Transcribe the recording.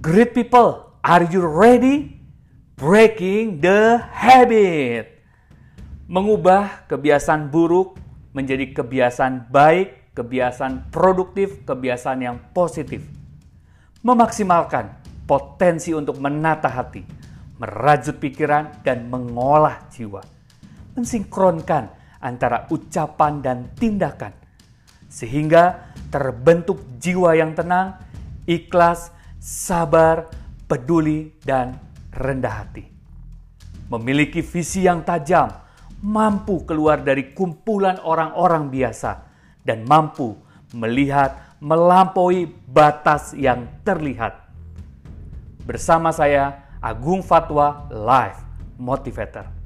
Great people, are you ready? Breaking the habit. Mengubah kebiasaan buruk menjadi kebiasaan baik, kebiasaan produktif, kebiasaan yang positif. Memaksimalkan potensi untuk menata hati, merajut pikiran, dan mengolah jiwa. Mensinkronkan antara ucapan dan tindakan. Sehingga terbentuk jiwa yang tenang, ikhlas, sabar, peduli, dan rendah hati. Memiliki visi yang tajam, mampu keluar dari kumpulan orang-orang biasa, dan mampu melihat melampaui batas yang terlihat. Bersama saya, Agung Fatwa Live Motivator.